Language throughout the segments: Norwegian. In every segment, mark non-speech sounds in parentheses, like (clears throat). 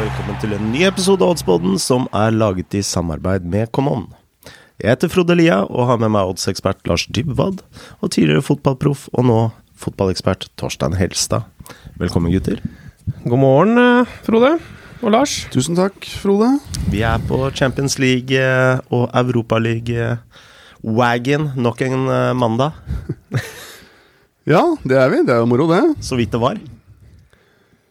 velkommen til en ny episode av Oddsboden som er laget i samarbeid med Common. Jeg heter Frode Lia og har med meg oddsekspert Lars Dybwad og tidligere fotballproff og nå fotballekspert Torstein Helstad. Velkommen, gutter. God morgen, eh, Frode og Lars. Tusen takk, Frode. Vi er på Champions League eh, og Europaliga-wagon nok en eh, mandag. (laughs) Ja, det er vi. Det er jo moro, det. Så vidt det var.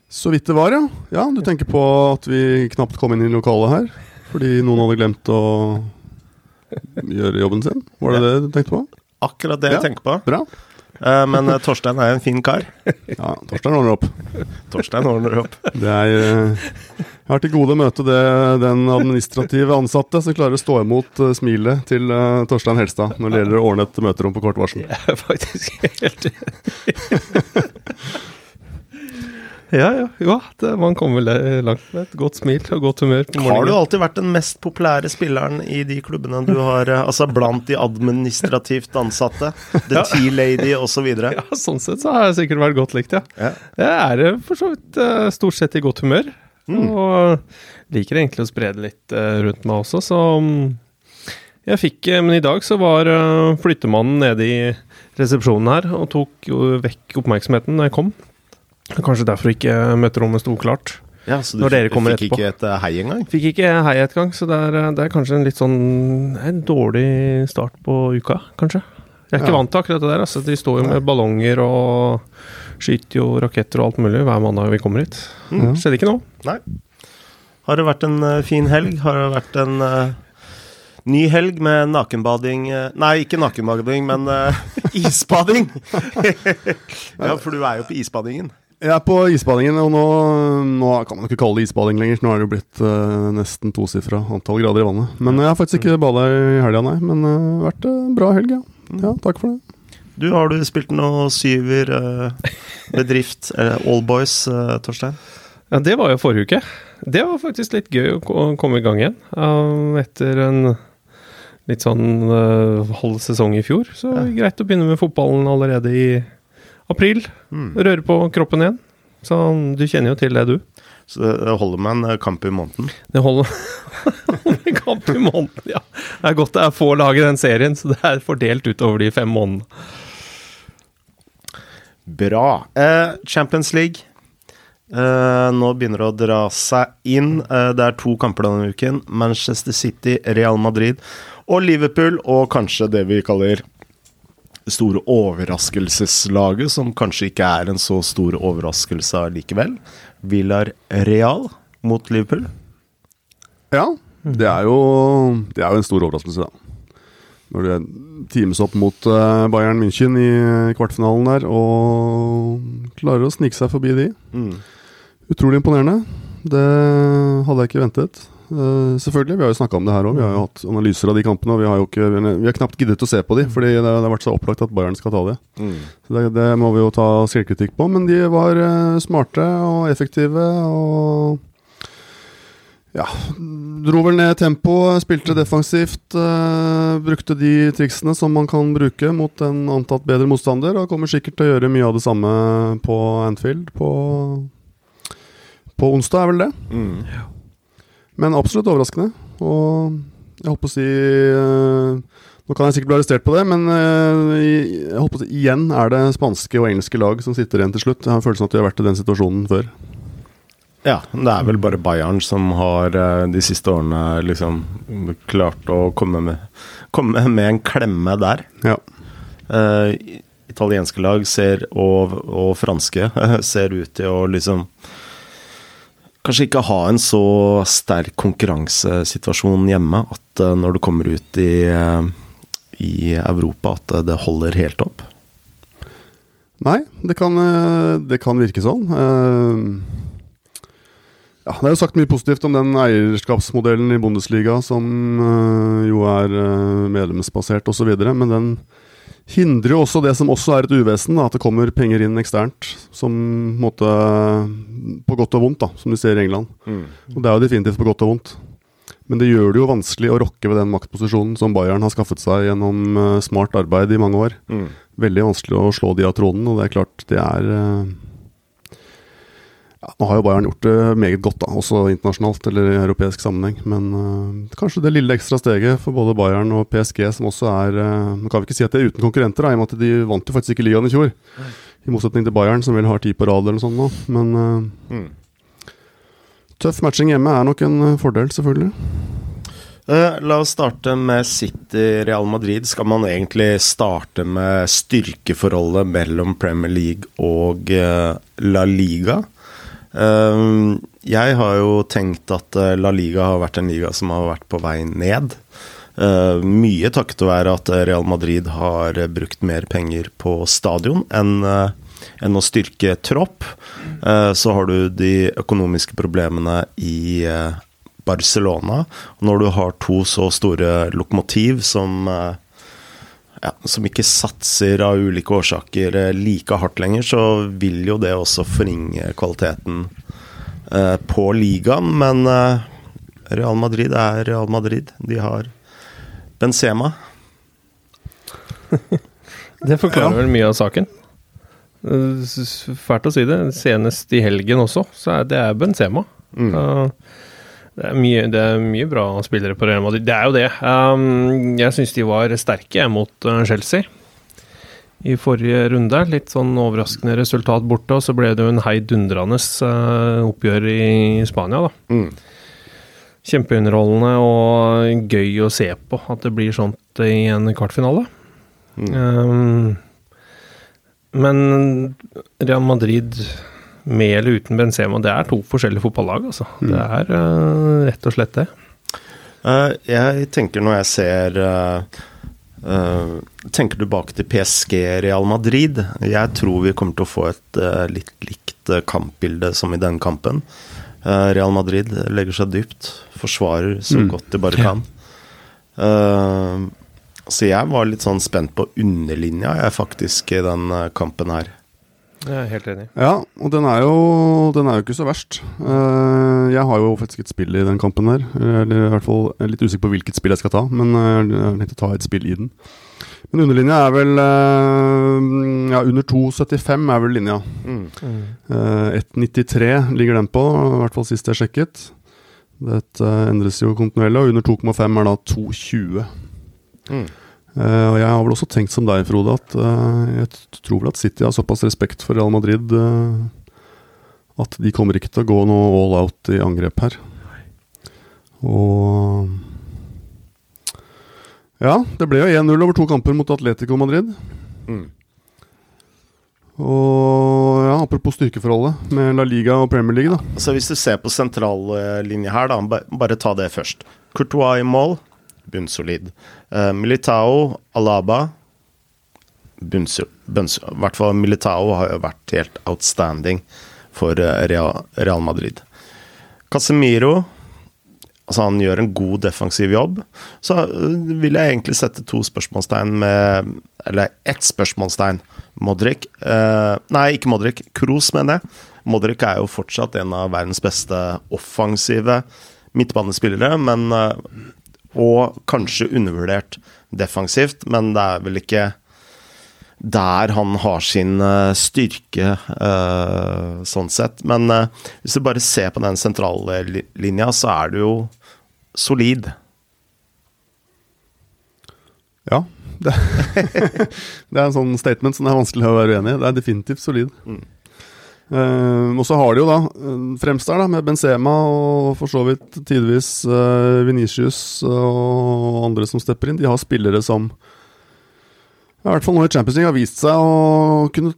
Så vidt det var, ja. Ja, Du tenker på at vi knapt kom inn i lokalet her fordi noen hadde glemt å gjøre jobben sin? Var det det du tenkte på? Akkurat det jeg Ja. tenker på. Bra. Eh, Men eh, Torstein er en fin kar. Ja, Torstein ordner opp. (laughs) Torstein ordner opp. Det er eh, Jeg har til gode å møte det, den administrative ansatte som klarer å stå imot smilet til Torstein Helstad når det gjelder å ordne et møterom på kort varsel. (laughs) Jeg er faktisk helt. (laughs) Ja, ja. Jo, det, man kommer vel eh, langt med et godt smil og godt humør på Har du alltid vært den mest populære spilleren i de klubbene du har eh, Altså blant de administrativt ansatte? The Tea Lady osv.? Ja, sånn sett så har jeg sikkert vært godt likt, ja. Ja. Jeg er eh, for så vidt stort sett i godt humør. Og liker egentlig å spre det litt rundt meg også, så mm, jeg fikk Men i dag så var flyttemannen nede i resepsjonen her og tok jo vekk oppmerksomheten da jeg kom. Kanskje derfor ikke møterommet sto klart. Ja, så du fikk etterpå. ikke et eh, hei engang? Fikk ikke hei et gang, så det er, det er kanskje en litt sånn En dårlig start på uka, kanskje. Jeg er ikke Ja. vant til akkurat det der. Altså, de står jo med ballonger og skyter jo raketter og alt mulig hver mandag vi kommer hit. Ja. Skjedde ikke noe. Nei. Har det vært en eh, fin helg? Har det vært en uh, ny helg med nakenbading eh, Nei, ikke nakenbading, men uh, (laughs) isbading! (laughs) ja, for du er jo på isbadingen. Jeg er på isbadingen, og nå, nå kan man ikke kalle det isbading lenger. Nå er det jo blitt uh, nesten tosifra antall grader i vannet. Men jeg har faktisk ikke bada i helga, nei. Men det har vært en bra helg, ja. ja. Takk for det. Du, har du spilt noe syver, uh, bedrift, eller Allboys, uh, Torstein? Ja, det var jo forrige uke. Det var faktisk litt gøy å komme i gang igjen. Um, etter en litt sånn uh, halv sesong i fjor. Så Ja. greit å begynne med fotballen allerede i april. Mm. Røre på kroppen igjen. Så du kjenner jo til det, du. Så det holder med en eh, kamp i måneden. Det holder med (laughs) kamp i måneden, ja. Det er godt det er få lag i den serien, så det er fordelt utover de fem månedene. Bra. Eh, Champions League. Eh, nå begynner det å dra seg inn. Eh, det er to kamper denne uken. Manchester City, Real Madrid og Liverpool, og kanskje det vi kaller store overraskelseslaget, som kanskje ikke er en så stor overraskelse likevel. Villar Real mot Liverpool. Ja, det er jo, det er jo en stor overraskelse, da. Når det times opp mot eh, Bayern München i kvartfinalen der, og klarer å snike seg forbi de. Mm. Utrolig imponerende. Det hadde jeg ikke ventet. Eh, selvfølgelig, Vi har jo snakka om det her òg. Vi har jo hatt analyser av de kampene. Og vi har jo ikke, vi har knapt giddet å se på de, fordi det, det har vært så opplagt at Bayern skal ta det. Mm. Så det, det må vi jo ta selvkritikk på. Men de var eh, smarte og effektive og ja, dro vel ned tempoet, spilte defensivt. eh, brukte de triksene som man kan bruke mot en antatt bedre motstander, og kommer sikkert til å gjøre mye av det samme på Anfield på, på onsdag, er vel det. Mm. Men absolutt overraskende. Og jeg holdt på å si eh, Nå kan jeg sikkert bli arrestert på det, men eh, jeg holdt på å si igjen er det spanske og engelske lag som sitter igjen til slutt. Jeg har følelsen at vi har vært i den situasjonen før. Ja, det er vel bare Bayern som har eh, de siste årene liksom klart å komme med, komme med en klemme der. Ja. Uh, italienske lag ser, og, og franske (laughs) ser ut til å liksom Kanskje ikke ha en så sterk konkurransesituasjon hjemme at eh, når du kommer ut i, eh, i Europa, at det holder helt opp. Nei, det kan, eh, det kan virke sånn. Eh, Ja, det er jo sagt mye positivt om den eierskapsmodellen i Bundesliga, som eh, jo er medlemsbasert osv., men den hindrer jo også det som også er et uvesen, at det kommer penger inn eksternt. Som på, måte, på godt og vondt, da, som du ser i England. Og det er jo definitivt på godt og vondt. Men det gjør det jo vanskelig å rokke ved den maktposisjonen som Bayern har skaffet seg gjennom eh, smart arbeid i mange år. Mm. Veldig vanskelig å slå de av tronen, og det er klart det er eh, Ja, nå har jo Bayern gjort det meget godt, da, også internasjonalt eller i europeisk sammenheng. Men uh, kanskje det lille ekstra steget for både Bayern og PSG, som også er uh, kan vi ikke si at det er uten konkurrenter, da, i og med at de vant jo faktisk ikke ligaen i fjor. I motsetning til Bayern, som vel har ti på rad eller noe sånt nå. Men uh, Mm. tøff matching hjemme er nok en fordel, selvfølgelig. La oss starte med City-Real Madrid. Skal man egentlig starte med styrkeforholdet mellom Premier League og La Liga? Eh, jeg har jo tenkt at eh, La Liga har vært en liga som har vært på vei ned. Eh, mye takket være at Real Madrid har brukt mer penger på stadion enn enn å styrke tropp. Så har du de økonomiske problemene i Barcelona. Når du har to så store lokomotiv som ja, som ikke satser av ulike årsaker eh, like hardt lenger, så vil jo det også forringe kvaliteten eh, på ligaen. Men eh, Real Madrid er Real Madrid. De har Benzema. (laughs) Det forklarer Ja. vel mye av saken. Eh, Fælt å si det. Senest i helgen også, så er det er Benzema. Mm. Uh, det, er mye, det er mye bra spillere på Real Madrid. Det er jo det. Um, jeg syns de var sterke mot uh, Chelsea i forrige runde. Litt sånn overraskende resultat borte, og så ble det jo en heidundrende uh, oppgjør i Spania, da. Mm. Kjempeunderholdende og gøy å se på at det blir sånt i en kvartfinale. Mm. Um, men Real Madrid med eller uten Benzema, det er to forskjellige fotballag, altså. Det er uh, rett og slett det. Uh, jeg tenker når jeg ser uh, Tenker tilbake til PSG Real Madrid. Jeg tror vi kommer til å få et litt likt kampbilde som i den kampen. Real Madrid legger seg dypt, forsvarer så Mm. godt de bare kan. Eh, så jeg var litt sånn spent på underlinja, jeg faktisk, i den kampen her. Jeg er helt enig. Ja, og den er jo, den er jo ikke så verst. Eh, jeg har jo faktisk et spill i den kampen der. Eller i hvert fall jeg er litt usikker på hvilket spill jeg skal ta, men eh, jeg har tenkt å ta et spill i den. Men underlinja er vel eh, Ja, under 2,75 er vel linja. Mm. Eh, 1,93 ligger den på, i hvert fall sist jeg sjekket. Dette endres jo kontinuerlig, og under 2,5 er da 2,20. Mm. Eh, og jeg har vel også tenkt som deg, Frode, at uh, jeg tror vel at City har såpass respekt for Real Madrid uh, at de kommer ikke til å gå noe all out i angrep her. Og Ja, det ble jo 1-0 over to kamper mot Atletico Madrid. Mm. Og ja, apropos styrkeforholdet med La Liga og Premier League, da. Så hvis du ser på sentrallinje her, da, bare ta det først. Courtois i mål, bunnsolid. Uh, Militao, Alaba bunnso- bunns- I hvert fall Militao har jo vært helt outstanding for eh, Real, Real Madrid. Casemiro Altså, han gjør en god defensiv jobb. Så øh, vil jeg egentlig sette to spørsmålstegn med Eller ett spørsmålstegn. Modric eh, Nei, ikke Modric. Kroos, mener jeg. Modric er jo fortsatt en av verdens beste offensive midtbanespillere, men eh, Og kanskje undervurdert defensivt, men det er vel ikke der han har sin eh, styrke, eh, sånn sett. Men eh, hvis du bare ser på den sentrale linja, så er det jo solid. Ja. Det, (laughs) det er en sånn statement som det er vanskelig å være uenig i. Det er definitivt solid. Mm. Eh, og så har de jo da eh, fremst der, da, med Benzema og for så vidt tidvis uh, Venitius og andre som stepper inn. De har spillere som i hvert fall nå i Champions League har vist seg å kunne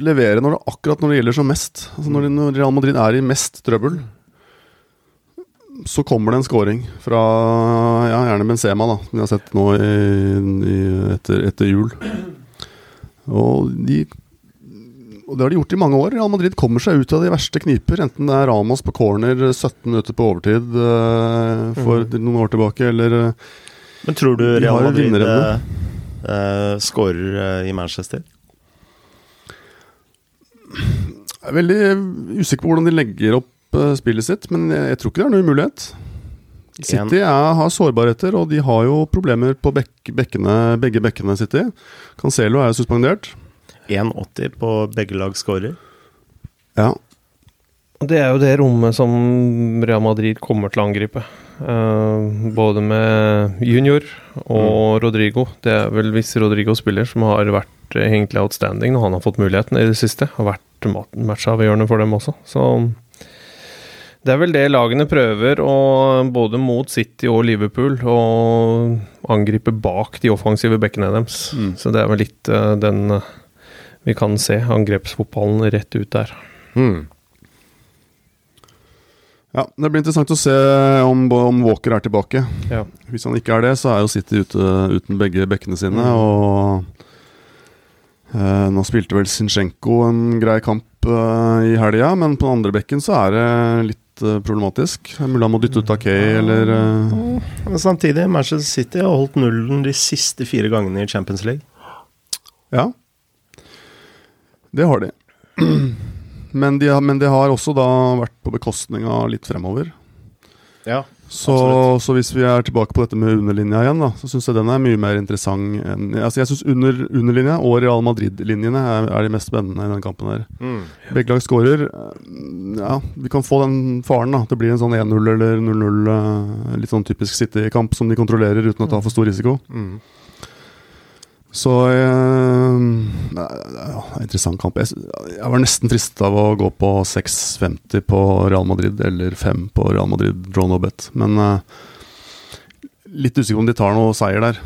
levere når det, akkurat når det gjelder som mest. Altså når, når Real Madrid er i mest trøbbel, så kommer det en scoring fra ja, gjerne Benzema, da, som vi har sett nå i, i, etter, etter jul. Og de og det har de gjort i mange år. Real Madrid kommer seg ut av de verste kniper. Enten det er Ramos på corner 17 minutter på overtid eh, for noen år tilbake, eller eh, Men tror du Real Madrid uh, skårer eh, eh, i Manchester? Jeg er veldig usikker på hvordan de legger opp eh, spillet sitt, men jeg, tror ikke det er noen umulighet. City er, har sårbarheter, og de har jo problemer på bek bekkene, begge bekkene City. Cancelo er suspendert. 1,80 på begge lag scorer. Ja. Det er jo det rommet som Real Madrid kommer til å angripe. Uh, både med junior og Rodrigo. Det er vel hvis Rodrigo spiller, som har vært egentlig outstanding når han har fått muligheten i det siste. Har vært ma- matchavgjørende for dem også. Så det er vel det lagene prøver, å, både mot City og Liverpool, å angripe bak de offensive bekkene deres. Mm. Så det er vel litt uh, den eh, vi kan se, angrepsfotballen rett ut der. Mm. Ja, Det blir interessant å se om, om Walker er tilbake. Ja. Hvis han ikke er det, så er jo City ute uten begge bekkene sine. Mm. Og eh, Nå spilte vel Zinchenko en grei kamp eh, i helga, men på den andre bekken så er det litt eh, problematisk. Mulig han må dytte ut Takei, eller eh, Men samtidig, Manchester City har holdt nullen de siste fire gangene i Champions League. Ja. Det har de. (clears throat) Men de, har, men de har også da vært på bekostning av litt fremover. Ja. Så, så hvis vi er tilbake på dette med underlinja igjen, da, så syns jeg den er mye mer interessant enn altså Jeg syns under, underlinja og Real Madrid-linjene er, er de mest spennende i denne kampen. her Mm. Begge lag skårer. Ja, vi kan få den faren. da Det blir en sånn 1-0 eller 0-0. eh, Litt sånn typisk City-kamp som de kontrollerer uten å ta for stor risiko. Mm. Så øh, er en interessant kamp. Jeg, jeg var nesten fristet av å gå på 6,50 på Real Madrid eller 5 på Real Madrid draw no bet, men øh, litt usikker på om de tar noe seier der.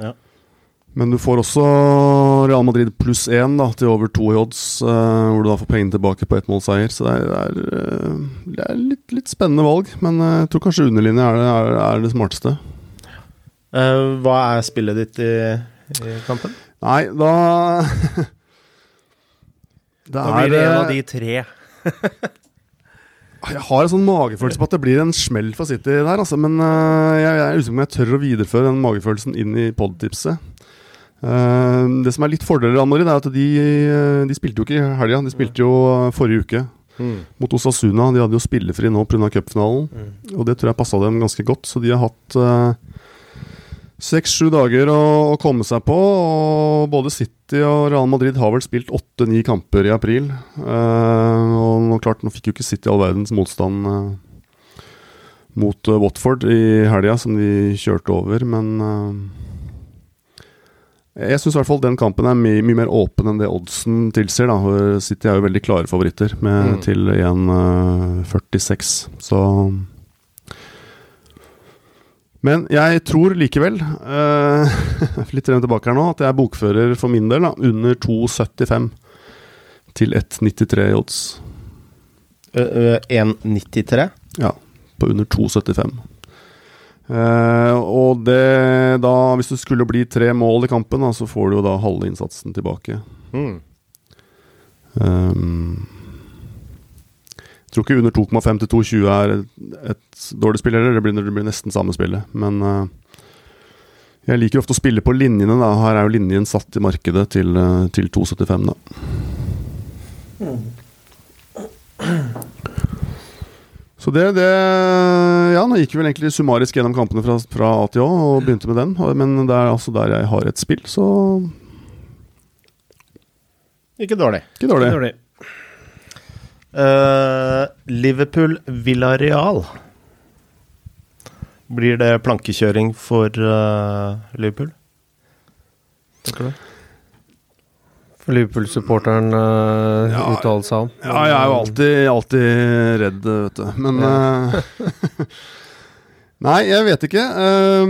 Ja. Men du får også Real Madrid pluss 1 da, til over to i odds, øh, hvor du da får pengene tilbake på ettmålseier. Så det er, det er, eh, det er litt, litt spennende valg, men eh, jeg tror kanskje underlinje er det, er, er det smarteste. Uh, hva er spillet ditt i, i kampen? Nei, da Det (laughs) Da blir det en eh, av de tre. (laughs) Jeg har en sånn magefølelse på at det blir en smell for City der, altså. Men jeg, jeg er usikker på om jeg tør å videreføre den magefølelsen inn i podtipset. Uh, det som er litt fordeler, av Madrid, er at de, øh, de spilte jo ikke i helga. De spilte jo forrige uke Mm. mot Osasuna. De hadde jo spillefri nå pga. cupfinalen, og det tror jeg passa dem ganske godt. Så de har hatt seks-sju dager å, å komme seg på. Og både City og Real Madrid har vel spilt åtte-ni kamper i april. Eh, og nå, klart, nå fikk jo ikke City all verdens motstand eh, mot eh, Watford i helga, som de kjørte over, men eh, jeg syns i hvert fall den kampen er mye, mye mer åpen enn det oddsen tilsier. da City er jo veldig klare favoritter, med, Mm. til 1,46. Så Men jeg tror likevel, uh, (laughs) litt frem tilbake her nå, at jeg bokfører for min del da, under 2,75 til 1,93 i odds. Eh, eh, 1,93? Ja, på under 2,75. Eh, og det da, hvis det skulle bli tre mål i kampen, da, så får du jo da halve innsatsen tilbake. Mm. Um, tror ikke under 2,5 til 2,20 er et, dårlig spill heller. Det blir, det blir nesten samme spillet. Men uh, jeg liker ofte å spille på linjene. da Her er jo linjen satt i markedet til, uh, til 2,75. da Så det, det Ja, nå gikk vi vel egentlig summarisk gjennom kampene fra, fra A til Å og begynte med den. Men det er altså der jeg har et spill, så Ikke dårlig. ikke dårlig. Dårlig. Eh, Liverpool-Villarreal. Blir det plankekjøring for uh, Liverpool? Tenker du? For Liverpool-supporteren uh, Ja. uttaler seg om. Ja, jeg er jo alltid, alltid redd, vet du. Men eh, (laughs) Nei, jeg vet ikke. Ehm,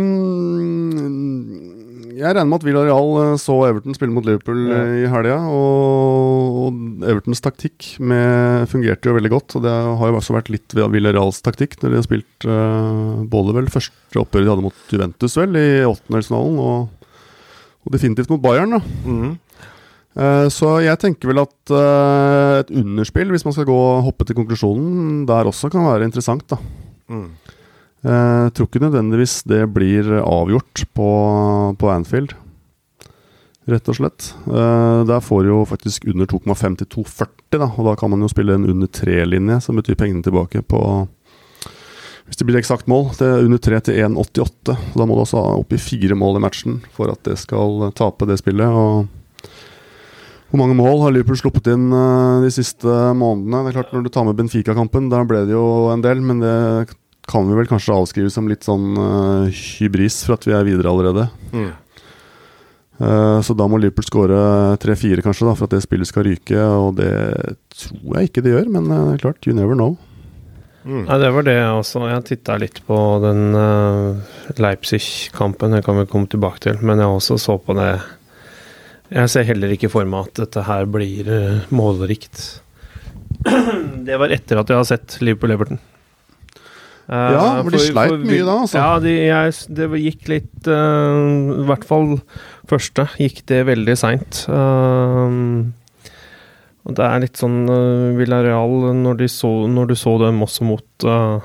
jeg regner med at Villarreal eh, så Everton spille mot Liverpool Ja. eh, i helga. Og, Evertons taktikk med, fungerte jo veldig godt. Og det har jo også vært litt Villarreals taktikk når de har spilt uh, både vel første oppgjøret de hadde mot Juventus, vel, i åttendedelsfinalen, og, og definitivt mot Bayern. da mm. Eh, Så jeg tenker vel at et underspill, hvis man skal gå og hoppe til konklusjonen, der også kan være interessant. da Mm. Jeg tror ikke nødvendigvis det blir avgjort på, på Anfield, rett og slett. Eh, Der får jo faktisk under 2,5 til 2,40, da, og da kan man jo spille en under 3-linje, som betyr pengene tilbake på Hvis det blir eksakt mål, det er under 3 til 1,88. Da må du ha opp i fire mål i matchen for at det skal tape det spillet. og Hvor mange mål har Liverpool sluppet inn eh, de siste månedene? Det er klart Når du tar med Benfica-kampen, der ble det jo en del, men det kan vi vel kanskje avskrive som litt sånn uh, hybris for at vi er videre allerede. Mm. Uh, så da må Liverpool skåre 3-4 kanskje da for at det spillet skal ryke, og det tror jeg ikke det gjør, men uh, klart, you never know. Mm. Nei, det var det jeg også. Jeg titta litt på den Leipzig-kampen, det kan vi komme tilbake til, men jeg også så på det Jeg ser heller ikke for meg at dette her blir målrikt. (clears throat) Det var etter at jeg har sett Liverpool-Everton. Eh, Ja, for de sleit mye da, altså. Ja, de, jeg, det gikk litt uh, I hvert fall første gikk det veldig seint. og det er litt sånn uh, Villarreal, når, de så, når du så dem også mot, uh,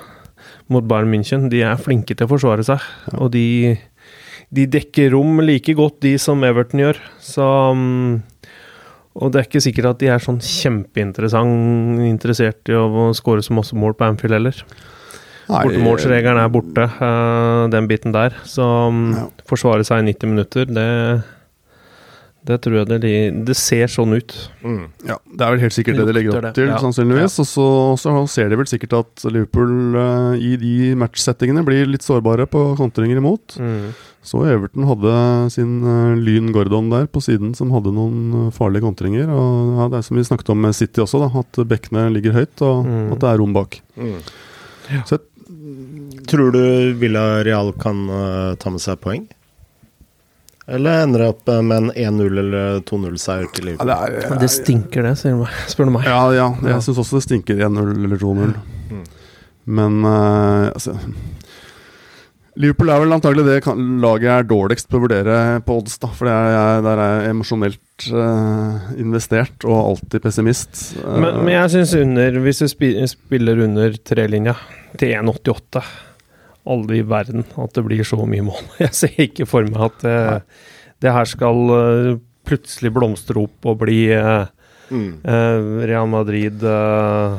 mot Bayern München, de er flinke til å forsvare seg. Og de, de dekker rom like godt, de som Everton gjør. Så um, Og det er ikke sikkert at de er sånn kjempeinteressant interessert i å skåre så masse mål på Anfield heller. Bortemålsregelen er borte, eh, den biten der. Så mm, Ja. forsvare seg i 90 minutter, det det tror jeg det, li- det ser sånn ut. Mm. Ja, Det er vel helt sikkert det de legger opp det, til, ja. sannsynligvis. Og så, så ser de vel sikkert at Liverpool uh, i de matchsettingene blir litt sårbare på kontringer imot. Så Everton hadde sin uh, Lyn Gordon der på siden som hadde noen farlige kontringer. Og ja, Det er som vi snakket om med City også, da, at bekkene ligger høyt og Mm. at det er rom bak. Mm. Så jeg- Tror du Villarreal kan uh, ta med seg poeng? Eller ender det opp eh, med en 1-0 eller 2-0-seier til ja, Liverpool? det er, Det stinker, det, sier du (laughs) meg. spør du meg. Ja, ja jeg Ja. syns også det stinker 1-0 eller 2-0. Mm. Men uh, altså Liverpool er vel antagelig det kan, laget jeg er dårligst på å vurdere på odds. da For det er, jeg, der er jeg emosjonelt eh, investert og alltid pessimist. Uh, Men, men jeg syns under Hvis du spiller under trelinja til 1,88 Aldri i verden at det blir så mye mål. (laughs) Jeg ser ikke for meg at det, det her skal eh, plutselig blomstre opp og bli eh, Mm. eh, Real Madrid eh,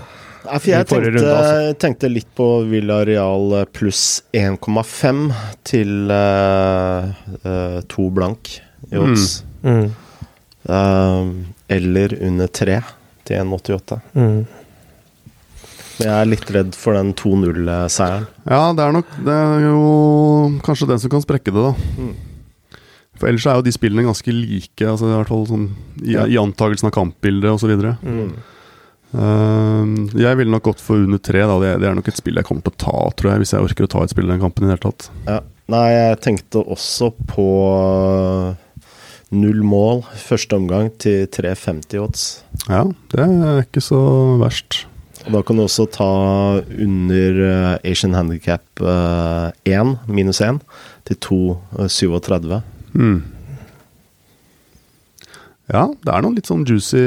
Ja, for jeg i forrige tenkte, runde, altså. tenkte litt på Villarreal Real pluss 1,5 til uh, uh, to blank i odds. mm, Eh, eller under 3 til 1,88. mm. Men jeg er litt redd for den 2-0-seieren. Ja, det er nok Det er jo kanskje den som kan sprekke det, da. Mm. For ellers er jo de spillene ganske like, altså i hvert fall sånn i, Ja. i antakelsen av kampbildet osv. Mm. Uh, jeg ville nok gått for under tre. Da. Det, det er nok et spill jeg kommer til å ta, tror jeg, hvis jeg orker å ta et spill i den kampen i det hele tatt. Ja. Nei, jeg tenkte også på null mål første omgang til 3,50 odds. Ja, det er ikke så verst. Og da kan du også ta under eh, Asian Handicap uh, 1, minus 1, til 2,37. Mm. Ja, det er noen litt sånn juicy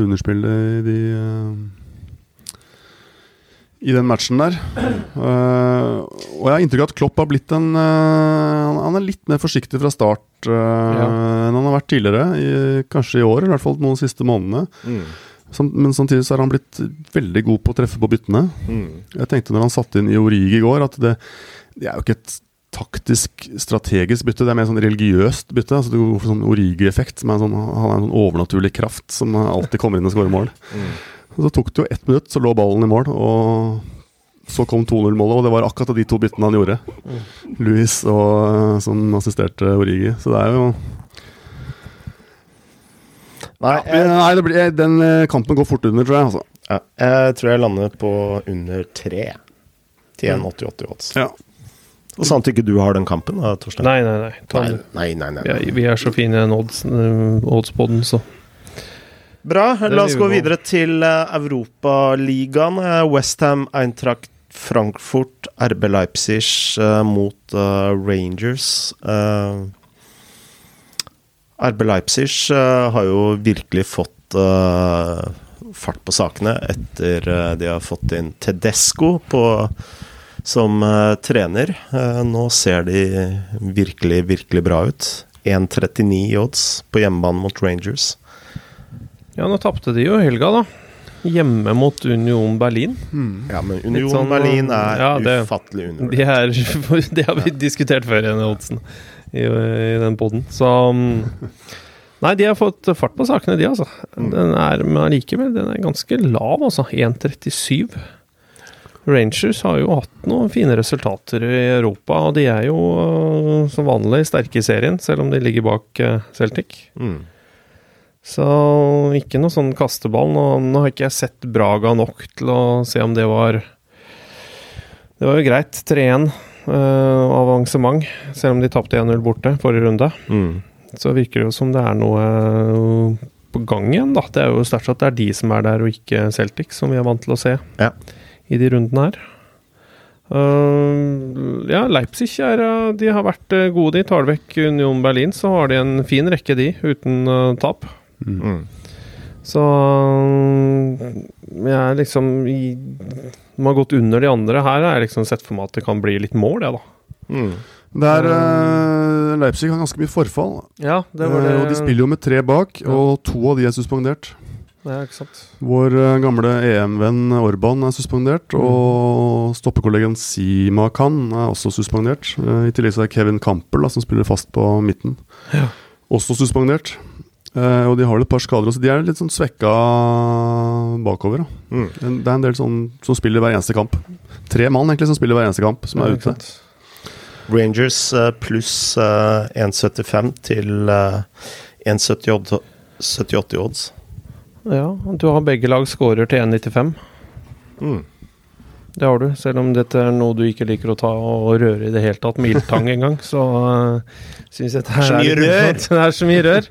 underspill i de eh, I den matchen der. Uh, og jeg har inntrykk av at Klopp har blitt en uh, han- er litt mer forsiktig fra start eh, enn han har vært tidligere. I, kanskje i år, i hvert fall noen siste månedene. Mm. Som, men samtidig så har han blitt veldig god på å treffe på byttene. Mm. Jeg tenkte når han satte inn i Orig i går, at det, det er jo ikke et taktisk, strategisk bytte. Det er mer sånn religiøst bytte. altså Det går for sånn Origi-effekt. som er en sånn, Han er en sånn overnaturlig kraft som alltid kommer inn og skårer mål. Mm. Så tok det jo ett minutt, så lå ballen i mål. Og så kom 2-0-målet, og det var akkurat de to byttene han gjorde. Louis og som assisterte Origi. Så det er jo Nei, Men, jeg, Nei, det blir, den eh, kampen går fort under, tror jeg. altså ja, jeg tror jeg lander på under 3 til 1,88 odds. Ja. Og Sant ikke du har den kampen, da, Torstein? Nei, nei, nei. Nei, nei. nei, nei. Vi er, vi er så fine i den odds, på den, så Bra. La oss gå videre til uh, Europaligaen. Uh, Westham, Eintracht Frankfurt, RB Leipzig eh, mot eh, Rangers. Eh, RB Leipzig eh, har jo virkelig fått eh, fart på sakene etter eh, de har fått inn Tedesco på, som eh, trener. Eh, nå ser de virkelig, virkelig bra ut. 1,39 i odds på hjemmebane mot Rangers. Ja, nå tapte de jo i helga, da. Hjemme mot Union Berlin. Ja, men Union sånn, Berlin er ja, det- ufattelig De undervurdert. er, (laughs) det har vi diskutert før igjen, Olsen, i, i den poden. Så mm, Nei, de har fått fart på sakene, de, altså. Den er, men allikevel, den er ganske lav, altså. 1,37. Rangers har jo hatt noen fine resultater i Europa, og de er jo øh, som vanlig sterke i serien, selv om de ligger bak øh, Celtic. Mm. Så ikke noe sånn kasteball. Nå, nå har ikke jeg sett Braga nok til å se om det var Det var jo greit. 3-1 uh, avansement, selv om de tapte 1-0 borte forrige runde. Mm. Så virker det jo som det er noe øh, på gang igjen, da. Det er jo sterkt at det er de som er der, og ikke Celtic, som vi er vant til å se Ja. i de rundene her. Uh, ja, Leipzig er, de har vært gode. De tar vekk Union Berlin, så har de en fin rekke, de, uten uh, tap. Mm. Så uh, jeg er liksom i, De har gått under de andre. Her har jeg liksom sett for meg at det kan bli litt mål, jeg, da. Mm. Det er eh, Leipzig har ganske mye forfall. Ja, det var Eh, det. og de spiller jo med tre bak, Ja. og to av de er suspendert. Ja, ikke sant. Vår eh, gamle EM-venn Orban er suspendert, Mm. og stoppekollegen Sima Khan er også suspendert. I tillegg så er Kevin Campbell, da, som spiller fast på midten, Ja. også suspendert. Eh, og de har et par skader også. De er litt sånn svekka bakover. Da. Mm. Det er en del sånn som spiller hver eneste kamp. Tre mann egentlig som spiller hver eneste kamp, som er ute. Rangers eh, pluss eh, 1,75 til eh, 1,78 odds. Ja, du har begge lag scorer til 1,95. Mm. Det har du, selv om dette er noe du ikke liker å ta og røre i det hele tatt, med ildtang en gang, så uh, syns jeg det er. Det er så mye rør.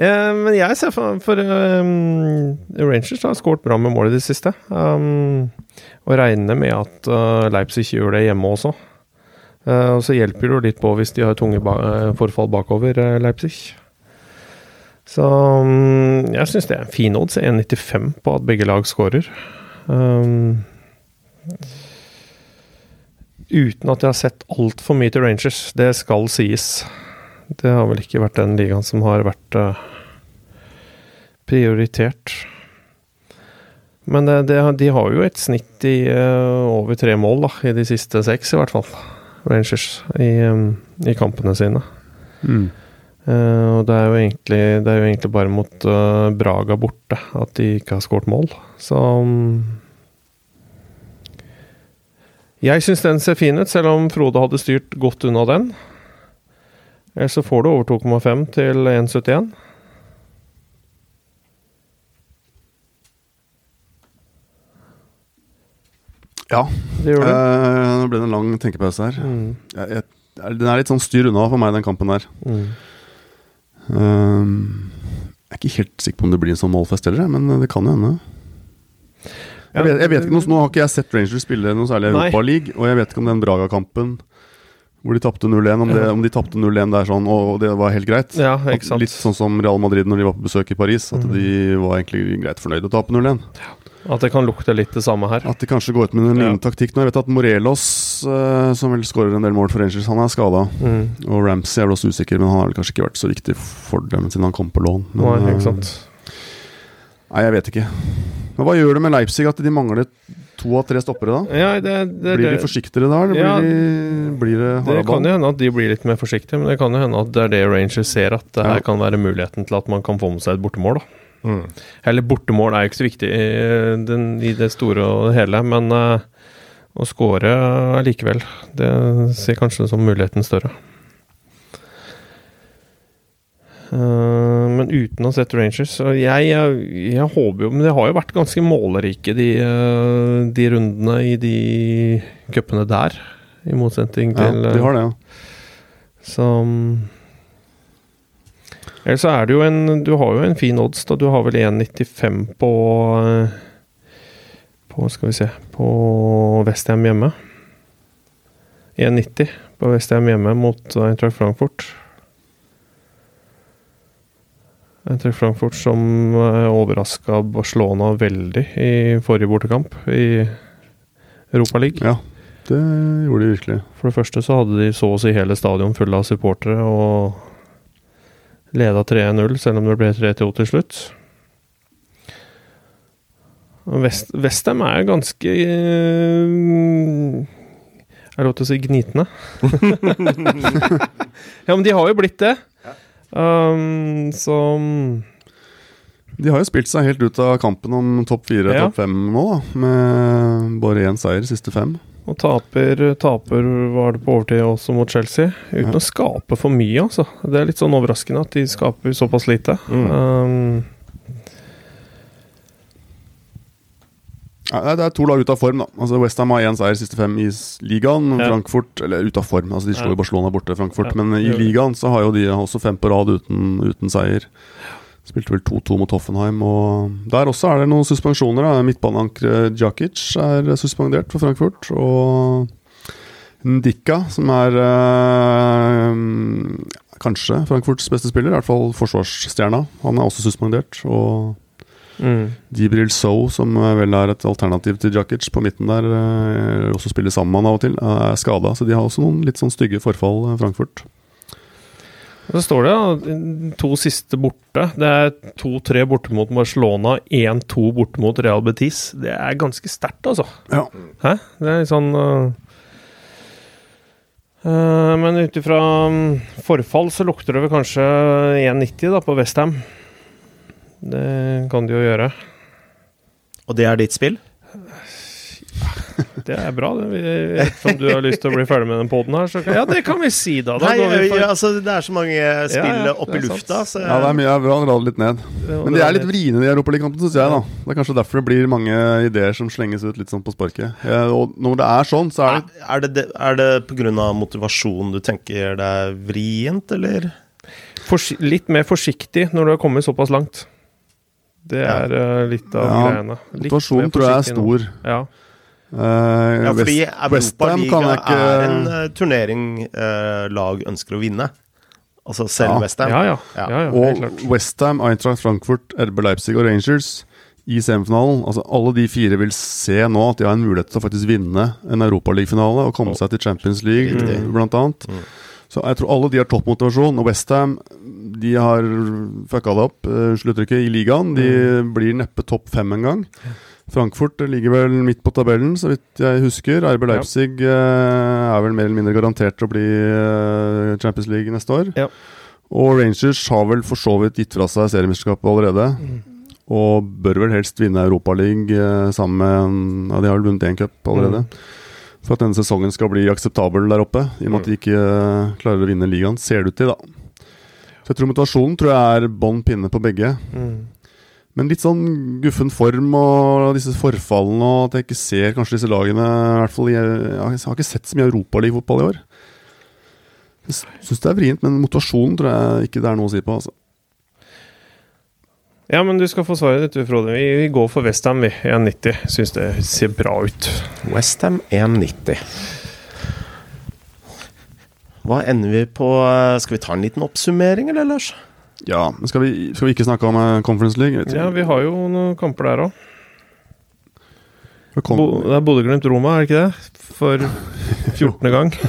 Eh, men jeg ser for, for um, Rangers har skåret bra med mål i det siste. Um, og regner med at uh, Leipzig gjør det hjemme også. Uh, og så hjelper det jo litt på hvis de har tunge ba forfall bakover, uh, Leipzig. Så um, jeg syns det er en fin odds. 1,95 på at begge lag skårer. Um, uten at jeg har sett altfor mye til Rangers. Det skal sies. Det har vel ikke vært den ligaen som har vært eh, prioritert. Men det, det, de har jo et snitt i eh, over tre mål, da, i de siste seks, i hvert fall. Rangers, i, um, i kampene sine. Mm. Uh, og det er, egentlig, det er jo egentlig bare mot uh, Braga borte at de ikke har skåret mål. Så um, Jeg syns den ser fin ut, selv om Frode hadde styrt godt unna den. Ellers så får du over 2,5 til 1,71. Ja. Det gjør du. Eh, nå ble det en lang tenkepause her. Mm, Jeg, jeg, den er litt sånn styr unna for meg, den kampen der. mm. Um, jeg er ikke helt sikker på om det blir en sånn målfest heller, men det kan jo hende. Jeg vet, jeg vet ikke Nå har ikke jeg sett Rangers spille noe særlig Europa Europaliga, og jeg vet ikke om den Braga-kampen hvor de tapte 0-1, om, det- om de tapte 0-1 der sånn, og det var helt greit. Ja, ikke sant. Litt sånn som Real Madrid når de var på besøk i Paris, at mm. de var egentlig greit fornøyd å tape 0-1. At det kan lukte litt det samme her. At de kanskje går ut med en Ja. taktikk nå. Jeg vet at Morelos, eh, som vel skårer en del mål for Rangers, han er skada. Mm. Og Ramsey er vel også usikker, men han har vel kanskje ikke vært så viktig for dem siden han kom på lån. Men, Nei, eh, ikke sant. Nei, jeg vet ikke. Men hva gjør det med Leipzig at de mangler to av tre stoppere da? Ja, det, det, Blir de forsiktigere da, eller Ja, blir, de, blir det Det kan jo hende at de blir litt mer forsiktige, men det kan jo hende at det er det Rangers ser, at det her Ja. kan være muligheten til at man kan få med seg et bortemål. da. Mm. Eller bortemål er jo ikke så viktig i, den, i det store og hele, men uh, å score allikevel, det ser kanskje som muligheten større. Eh, men uten å ha sett Rangers Og jeg, jeg, jeg håper jo Men det har jo vært ganske målerike, de, eh, de rundene i de cupene der. I motsetning Ja, til de har det, ja. så Eller så er det jo en Du har jo en fin odds, da. Du har vel 1,95 på eh, På Skal vi se På Westham hjemme. 1,90 på Westham hjemme mot Eintracht Frankfurt. Eintracht Frankfurt som uh, overraska Barcelona veldig i forrige bortekamp i Europa League. Ja, det gjorde de virkelig. For det første så hadde de så å si hele stadion fulle av supportere og leda 3-0, selv om det ble 3-2 til slutt. West, Westham er ganske eh, Er det lov til å si gnitne? (laughs) ja, men de har jo blitt det. Um, så De har jo spilt seg helt ut av kampen om topp fire, Ja. topp fem nå, da. Med bare én seier siste fem. Og taper, taper var det på overtid også mot Chelsea, uten Ja. å skape for mye, altså. Det er litt sånn overraskende at de skaper såpass lite. Mm. Um, Nei, det er to lag ute av form, da. Altså Westham har én seier siste fem i ligaen. Ja. Frankfurt Eller ute av form, altså de slår jo Ja. Barcelona borte, Frankfurt. Ja, Men i ligaen så har jo de også fem på rad uten, uten seier. Spilte vel 2-2 mot Hoffenheim. Og der også er det noen suspensjoner. Midtbaneankeret Djakic er suspendert for Frankfurt. Og Ndika, som er øh, kanskje Frankfurts beste spiller, i hvert fall forsvarsstjerna, han er også suspendert. Og mm. Dibril Sow, som vel er et alternativ til Djakic på midten der, eh, også spiller sammen med han av og til, er skada. Så de har også noen litt sånn stygge forfall, eh, Frankfurt. Og Så står det ja, to siste borte. Det er 2-3 borte mot Barcelona, 1-2 borte mot Real Betis. Det er ganske sterkt, altså. Ja. Hæ? Det er litt sånn øh, Men ut ifra um, forfall så lukter det vel kanskje 1,90 da på Westham. Det kan de jo gjøre. Og det er ditt spill? Det er bra. det. Vi- Ettersom du har lyst til å bli ferdig med den poden her, så kan, ja, det kan vi si, da. Da Nei, går vi for ja, altså, det er så mange spill Ja, ja, oppe i lufta, så ja, det er mye bra å dra det litt ned. Men de er litt vriene, de europaligakampen, syns jeg. da Det er kanskje derfor det blir mange ideer som slenges ut litt sånn på sparket. Og når det er sånn, så er det Er det, det, er det pga. motivasjon du tenker det er vrient, eller? Forsi litt mer forsiktig når du har kommet såpass langt. Det er ja. litt av Ja, greiene. Motivasjonen tror jeg er stor. Ja. Uh, Ja, fordi Europaligaen jeg ikke er en uh, turnering uh, lag ønsker å vinne. Altså selv Ja. Westham. Ja, ja. Ja. ja, ja Og. Westham, Eintracht Frankfurt, RB Leipzig og Rangers i semifinalen. Altså Alle de fire vil se nå at de har en mulighet til å faktisk vinne en Europaligafinale og komme seg til Champions League, mm. blant annet. Mm. Så jeg tror alle de har toppmotivasjon. Og Westham de har fucka det opp, Sluttrykket uttrykket, i ligaen. De blir neppe topp fem engang. Frankfurt ligger vel midt på tabellen, så vidt jeg husker. RB Leipzig ja. er vel mer eller mindre garantert å bli eh, Champions League neste år. Ja. Og Rangers har vel for så vidt gitt fra seg seriemesterskapet allerede. Og bør vel helst vinne Europaligaen sammen med Ja, de har vel vunnet én cup allerede. For at denne sesongen skal bli akseptabel der oppe, i og med at de ikke eh, klarer å vinne ligaen, ser det ut til, da. Så jeg tror motivasjonen tror jeg er bånn pinne på begge. Mm. Men litt sånn guffen form og disse forfallene, og at jeg ikke ser kanskje disse lagene i hvert fall, Jeg, jeg har ikke sett så mye Europaliga-fotball i år. Jeg syns det er vrient, men motivasjonen tror jeg ikke det er noe å si på. Altså. Ja, men du skal få svaret ditt, Frode. Vi, vi går for Westham, vi. 1,90. Syns det ser bra ut. Westham 1,90. Hva ender vi på? Skal vi ta en liten oppsummering, eller, Lars? Ja, men skal vi, skal vi ikke snakke om eh, Conference League? Jeg Ja, vi har jo noen kamper der òg. Kom- Det er Bodø-Glimt-Roma, er det ikke det? For 14. gang. (laughs)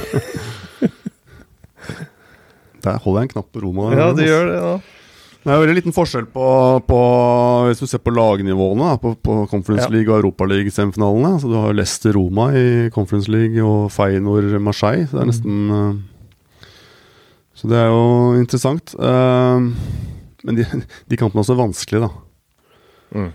Der holder jeg en knapp på Roma. Ja, det gjør det, da. Det er jo veldig liten forskjell på, på Hvis du ser på lagnivåene på, på Conference League og Europaliga-semifinalene. Så Du har Leicester Roma i Conference League og Feyenoord Marseille. Så det er nesten eh, Så det er jo interessant. Eh, men de, (laughs) de kampene er også vanskelige, da. Mm.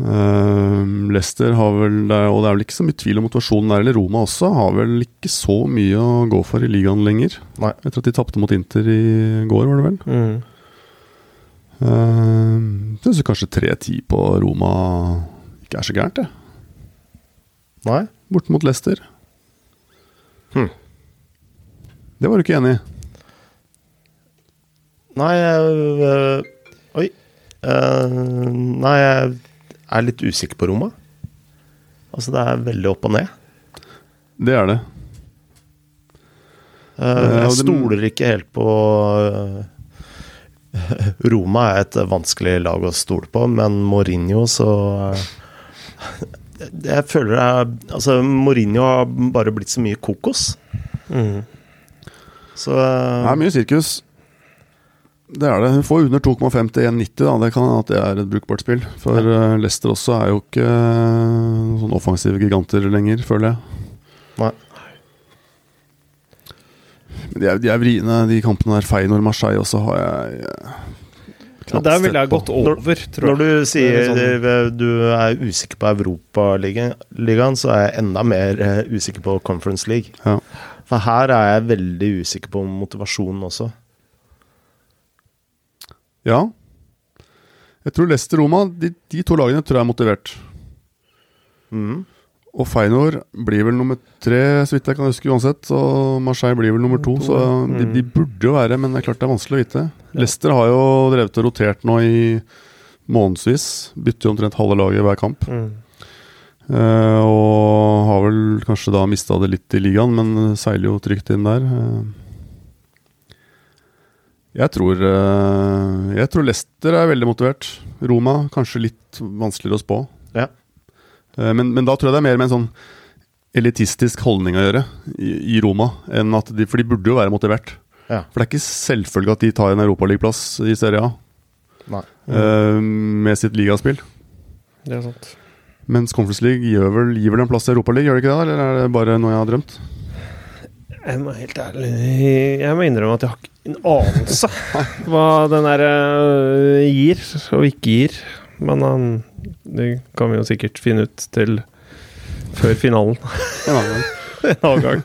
Eh, Leicester har vel Og det er vel ikke så mye tvil om motivasjonen der. Eller Roma også har vel ikke så mye å gå for i ligaen lenger. Nei. Etter at de tapte mot Inter i går, var det vel. Mm. Uh, Syns kanskje 3-10 på Roma ikke er så gærent, det. Nei? Bort mot Leicester. Hm. Det var du ikke enig i? Nei øh, Oi. Uh, nei, jeg er litt usikker på Roma. Altså, det er veldig opp og ned. Det er det. Eh, Eh, jeg stoler ikke helt på øh, (laughs) Roma er et vanskelig lag å stole på, men Mourinho så øh, Jeg føler det er Altså, Mourinho har bare blitt så mye kokos. Mm. Så Det er mye sirkus. Det er det. Hun får under 2,5 til 1,90. Det kan hende at det er et brukbart spill. For eh, Leicester også er jo ikke sånn offensive giganter lenger, føler jeg. Nei. De er, de er vriene, de kampene der. Feinor Marseille også har jeg eh, Ja, der ville jeg gått over, tror Når du sier er eh, du er usikker på Europaligaen, så er jeg enda mer eh, usikker på Conference League. Ja. For her er jeg veldig usikker på motivasjonen også. Ja. Jeg tror Leicester-Roma, de, de to lagene tror jeg er motivert. Mhm. Og Feinor blir vel nummer tre, så vidt jeg kan huske uansett. Og Marseille blir vel nummer to, så de, de burde jo være, men det er klart det er vanskelig å vite. Leicester har jo drevet og rotert nå i månedsvis. Bytter jo omtrent halve laget hver kamp. Mm. Eh, og har vel kanskje da mista det litt i ligaen, men seiler jo trygt inn der. Eh, jeg tror eh, Jeg tror Leicester er veldig motivert. Roma kanskje litt vanskeligere å spå. Eh, men, men da tror jeg det er mer med en sånn elitistisk holdning å gjøre i, i Roma. De, for de burde jo være motivert. Ja. For det er ikke selvfølgelig at de tar en europaligaplass i Serie A Nei. uh, med sitt ligaspill. Det er sant. Mens Conference League gir vel, gir vel en plass i Europaligaen, gjør det ikke det? Eller er det bare noe jeg har drømt? Jeg må helt ærlig Jeg må innrømme at jeg har ikke en anelse hva den der øh, gir og ikke gir. Men um, det kan vi jo sikkert finne ut til før finalen En annen gang. (laughs) en annen gang.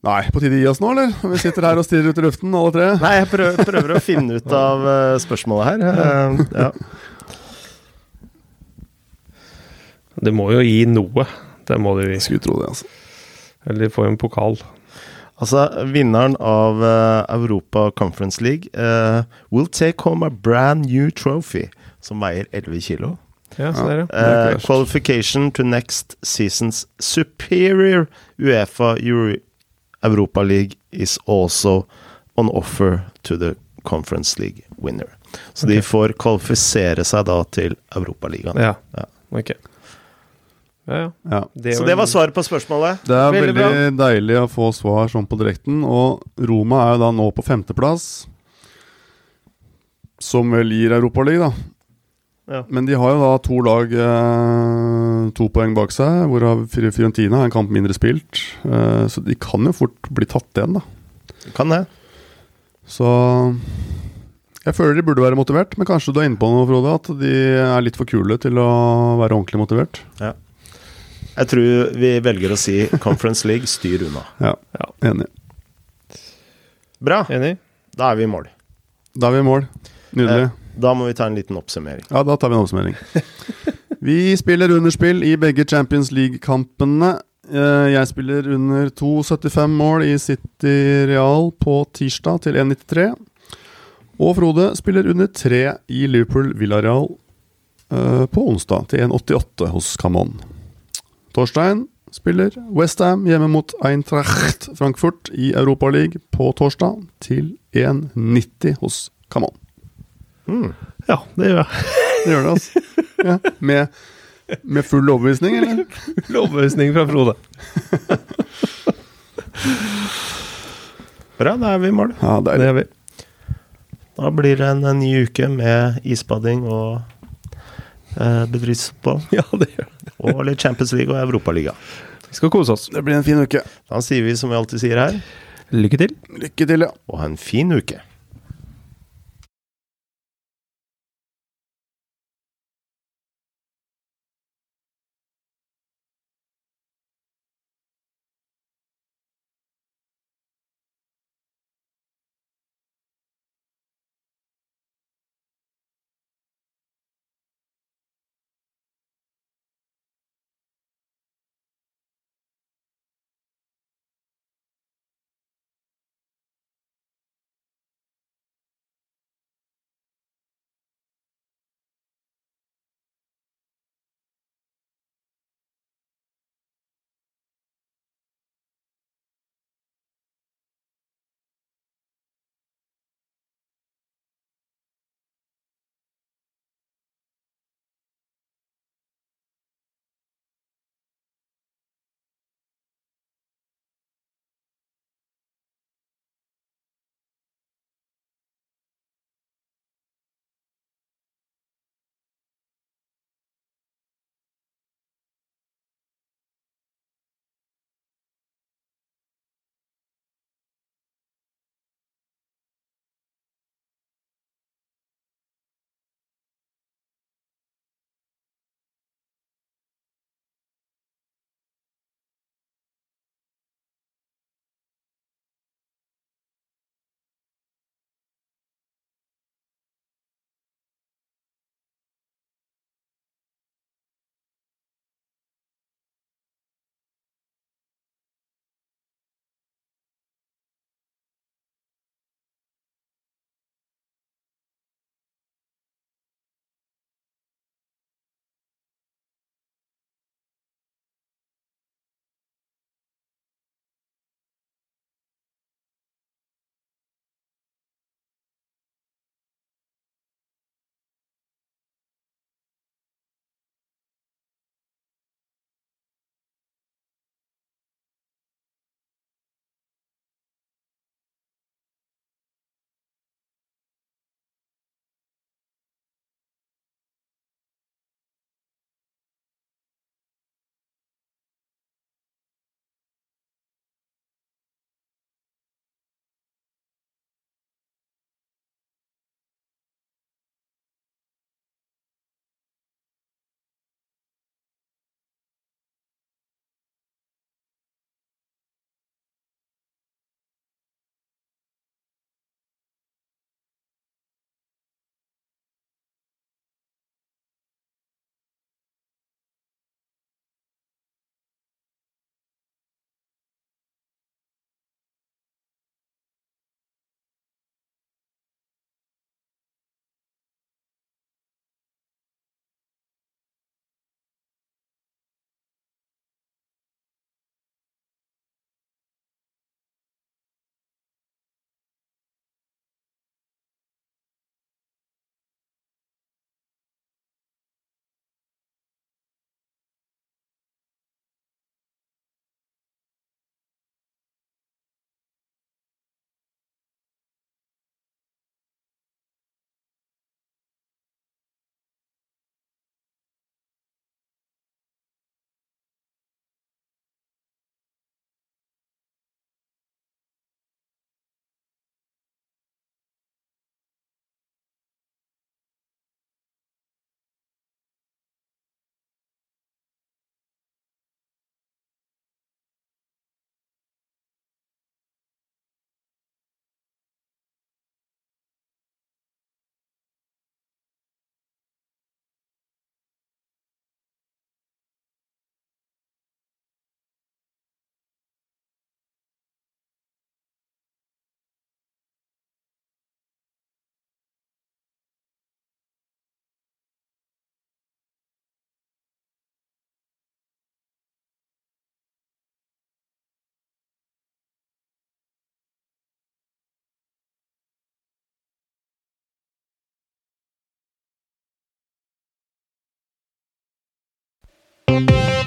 Nei, på tide å gi oss nå, eller? Vi sitter her og stirrer ut i luften, alle tre. Nei, jeg prøver, prøver å finne ut av eh, spørsmålet her. Eh, ja. Det må jo gi noe. Det må det jo gi. Skulle tro det, altså. Eller få en pokal. Altså, vinneren av uh, Europa Conference League uh, will take home a brand new trophy, som veier 11 kilo. Ja, så er. Det Eh, qualification to next season's superior UEFA Euro Europa League is also on offer to the Conference League winner. Så de får kvalifisere seg da til Europaligaen. Ja. Ja. Ok. Ja, ja. Ja. Det Så det var svaret på spørsmålet. Det er Veldig veldig, deilig å få svar sånn på direkten. Og Roma er jo da nå på femteplass, som vel gir Europaligaen, da. Ja. Men de har jo da to lag eh, to poeng bak seg, hvorav Fiorentina har en kamp mindre spilt. Eh, så de kan jo fort bli tatt igjen, da. Kan det. Så jeg føler de burde være motivert, men kanskje du er inne på noe, Frode, at de er litt for kule til å være ordentlig motivert. Jeg tror vi velger å si Conference League, styr unna. Ja, Ja. enig. Bra, Enig? da er vi i mål. Da er vi i mål. Nydelig. Eh, Da må vi ta en liten oppsummering. Ja, da tar vi en oppsummering. (laughs) Vi spiller underspill i begge Champions League-kampene. Eh, Jeg spiller under 2,75 mål i City Real på tirsdag til 1,93. Og Frode spiller under 3 i Liverpool Villarreal eh, på onsdag til 1,88 hos Camon. Torstein spiller Westham hjemme mot Eintracht Frankfurt i Europaligaen på torsdag til 1,90 hos Camon. Mm. Ja, det gjør jeg. Det gjør det, altså. Ja. Med, med full overbevisning, eller? Full overbevisning fra Frode. Bra, da er vi i mål. Ja, Det er vi. Da blir det en, en ny uke med isbading og eh, bedriftsfotball. Ja, det gjør vi. Og litt Champions League og Europaliga. Vi skal kose oss. Det blir en fin uke. Da sier vi som vi alltid sier her, Lykke til. Lykke til, ja. og ha en fin uke. Thank you.